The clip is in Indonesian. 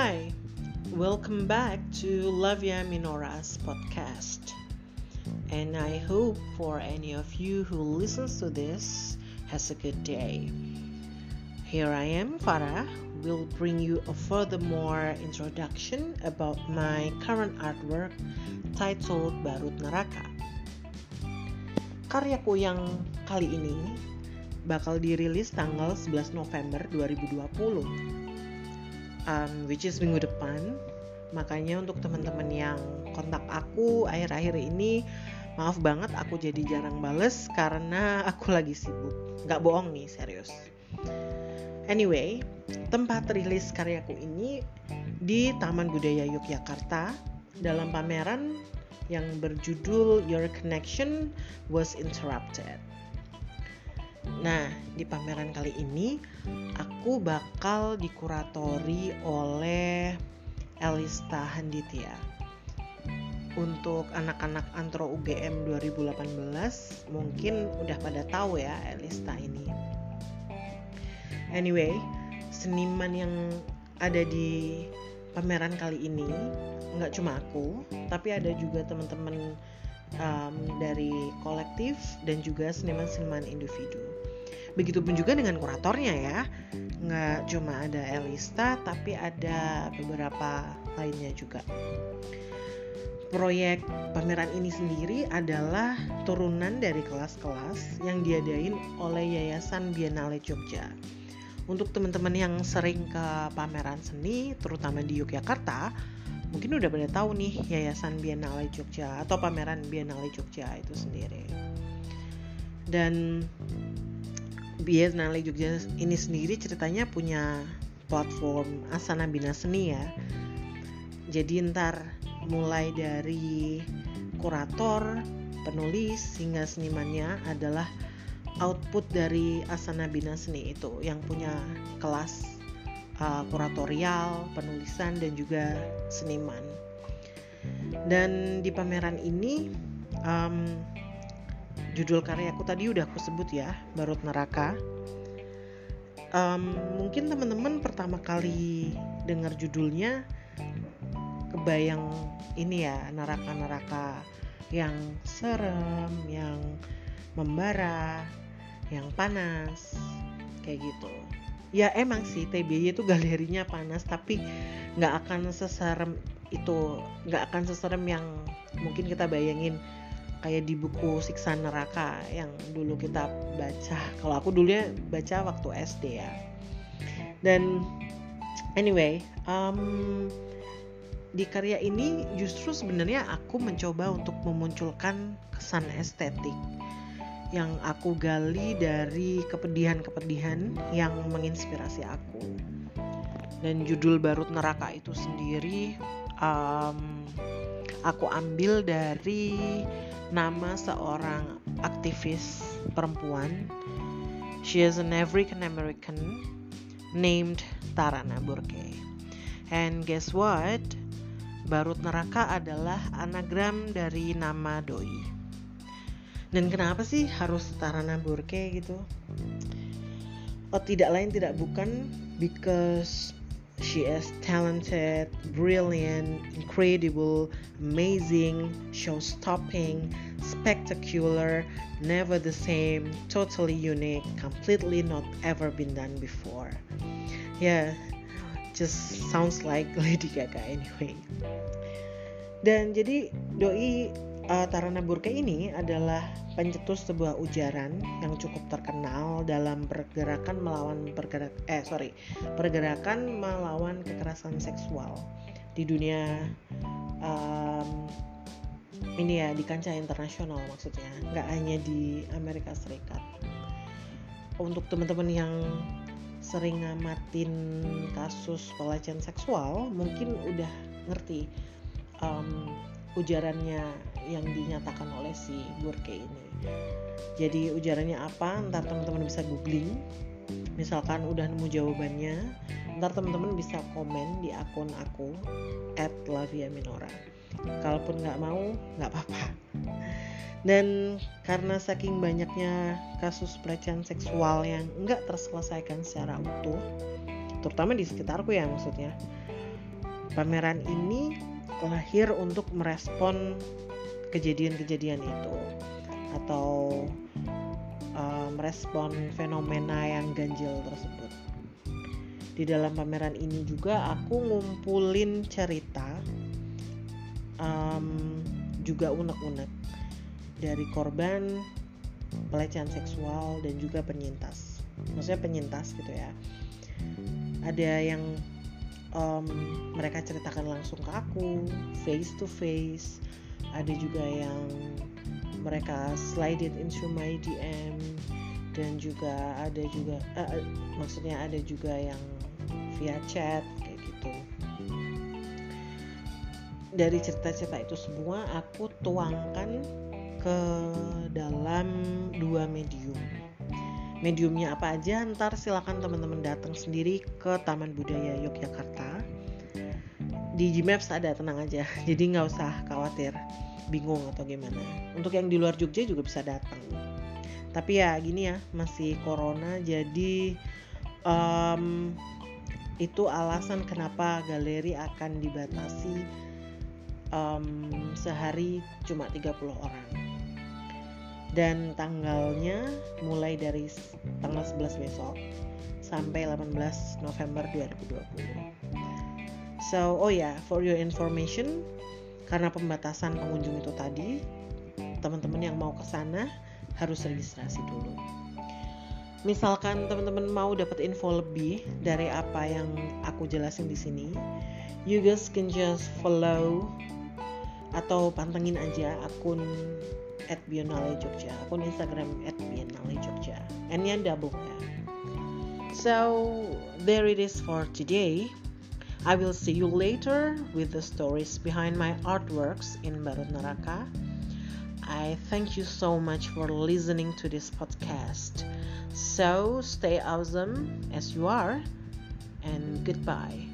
Hi, welcome back to Lavia Minora's podcast. And I hope for any of you who listens to this has a good day. Here I am, Farah, will bring you a furthermore introduction about my current artwork titled Barut Neraka. Karyaku yang kali ini bakal dirilis tanggal 11 November 2020 um, which is minggu depan. Makanya untuk teman-teman yang kontak aku akhir-akhir ini maaf banget aku jadi jarang bales karena aku lagi sibuk. Nggak bohong nih serius. Anyway tempat rilis karyaku ini di Taman Budaya Yogyakarta dalam pameran yang berjudul Your Connection Was Interrupted Nah, di pameran kali ini aku bakal dikuratori oleh Elista Handitya. Untuk anak-anak Antro UGM 2018 mungkin udah pada tahu ya Elista ini. Anyway, seniman yang ada di pameran kali ini nggak cuma aku, tapi ada juga teman-teman um, dari kolektif dan juga seniman-seniman individu. Begitupun juga dengan kuratornya ya, nggak cuma ada Elista tapi ada beberapa lainnya juga. Proyek pameran ini sendiri adalah turunan dari kelas-kelas yang diadain oleh Yayasan Biennale Jogja. Untuk teman-teman yang sering ke pameran seni, terutama di Yogyakarta, mungkin udah pada tahu nih Yayasan Biennale Jogja atau pameran Biennale Jogja itu sendiri. Dan Biennale Jogja ini sendiri ceritanya punya platform Asana Bina Seni ya. Jadi ntar mulai dari kurator, penulis hingga senimannya adalah output dari Asana Bina Seni itu yang punya kelas uh, kuratorial, penulisan dan juga seniman. Dan di pameran ini um, judul karyaku tadi udah aku sebut ya, Barut Neraka. Um, mungkin teman-teman pertama kali dengar judulnya kebayang ini ya neraka-neraka yang serem, yang membara, yang panas, kayak gitu ya emang sih TBY itu galerinya panas tapi nggak akan seserem itu nggak akan seserem yang mungkin kita bayangin kayak di buku Siksa Neraka yang dulu kita baca kalau aku dulunya baca waktu SD ya dan anyway um, di karya ini justru sebenarnya aku mencoba untuk memunculkan kesan estetik yang aku gali dari kepedihan-kepedihan yang menginspirasi aku. Dan judul Barut Neraka itu sendiri um, aku ambil dari nama seorang aktivis perempuan. She is an African American named Tarana Burke. And guess what? Barut Neraka adalah anagram dari nama doi dan kenapa sih harus Tarana Burke gitu oh tidak lain tidak bukan because she is talented brilliant incredible amazing show-stopping spectacular never the same totally unique completely not ever been done before. Yeah just sounds like Lady Gaga anyway. Dan jadi doi uh, Tarana Burke ini adalah pencetus sebuah ujaran yang cukup terkenal dalam pergerakan melawan pergerak eh sorry pergerakan melawan kekerasan seksual di dunia um, ini ya di kancah internasional maksudnya nggak hanya di Amerika Serikat. Untuk teman-teman yang sering ngamatin kasus pelecehan seksual mungkin udah ngerti um, ujarannya yang dinyatakan oleh si Burke ini. Jadi ujarannya apa? Ntar teman-teman bisa googling. Misalkan udah nemu jawabannya, ntar teman-teman bisa komen di akun aku @laviaminora. Kalaupun nggak mau, nggak apa-apa. Dan karena saking banyaknya kasus pelecehan seksual yang nggak terselesaikan secara utuh, terutama di sekitarku ya maksudnya, pameran ini lahir untuk merespon kejadian-kejadian itu atau uh, merespon fenomena yang ganjil tersebut. Di dalam pameran ini juga aku ngumpulin cerita um, juga unek-unek dari korban pelecehan seksual dan juga penyintas. Maksudnya penyintas gitu ya. Ada yang um, mereka ceritakan langsung ke aku, face to face. Ada juga yang mereka slide it into my DM dan juga ada juga uh, maksudnya ada juga yang via chat kayak gitu. Dari cerita-cerita itu semua aku tuangkan ke dalam dua medium mediumnya apa aja ntar silakan teman-teman datang sendiri ke Taman Budaya Yogyakarta. Di Gmaps ada tenang aja. Jadi nggak usah khawatir bingung atau gimana. Untuk yang di luar Jogja juga bisa datang. Tapi ya gini ya masih corona jadi um, itu alasan kenapa galeri akan dibatasi um, sehari cuma 30 orang dan tanggalnya mulai dari tanggal 11 besok sampai 18 November 2020 so oh ya yeah, for your information karena pembatasan pengunjung itu tadi teman-teman yang mau ke sana harus registrasi dulu. Misalkan teman-teman mau dapat info lebih dari apa yang aku jelasin di sini you guys can just follow atau pantengin aja akun at Biennale Jogja akun Instagram at Biennale Jogja n-nya double ya so there it is for today I will see you later with the stories behind my artworks in Barut Naraka. I thank you so much for listening to this podcast. So stay awesome as you are, and goodbye.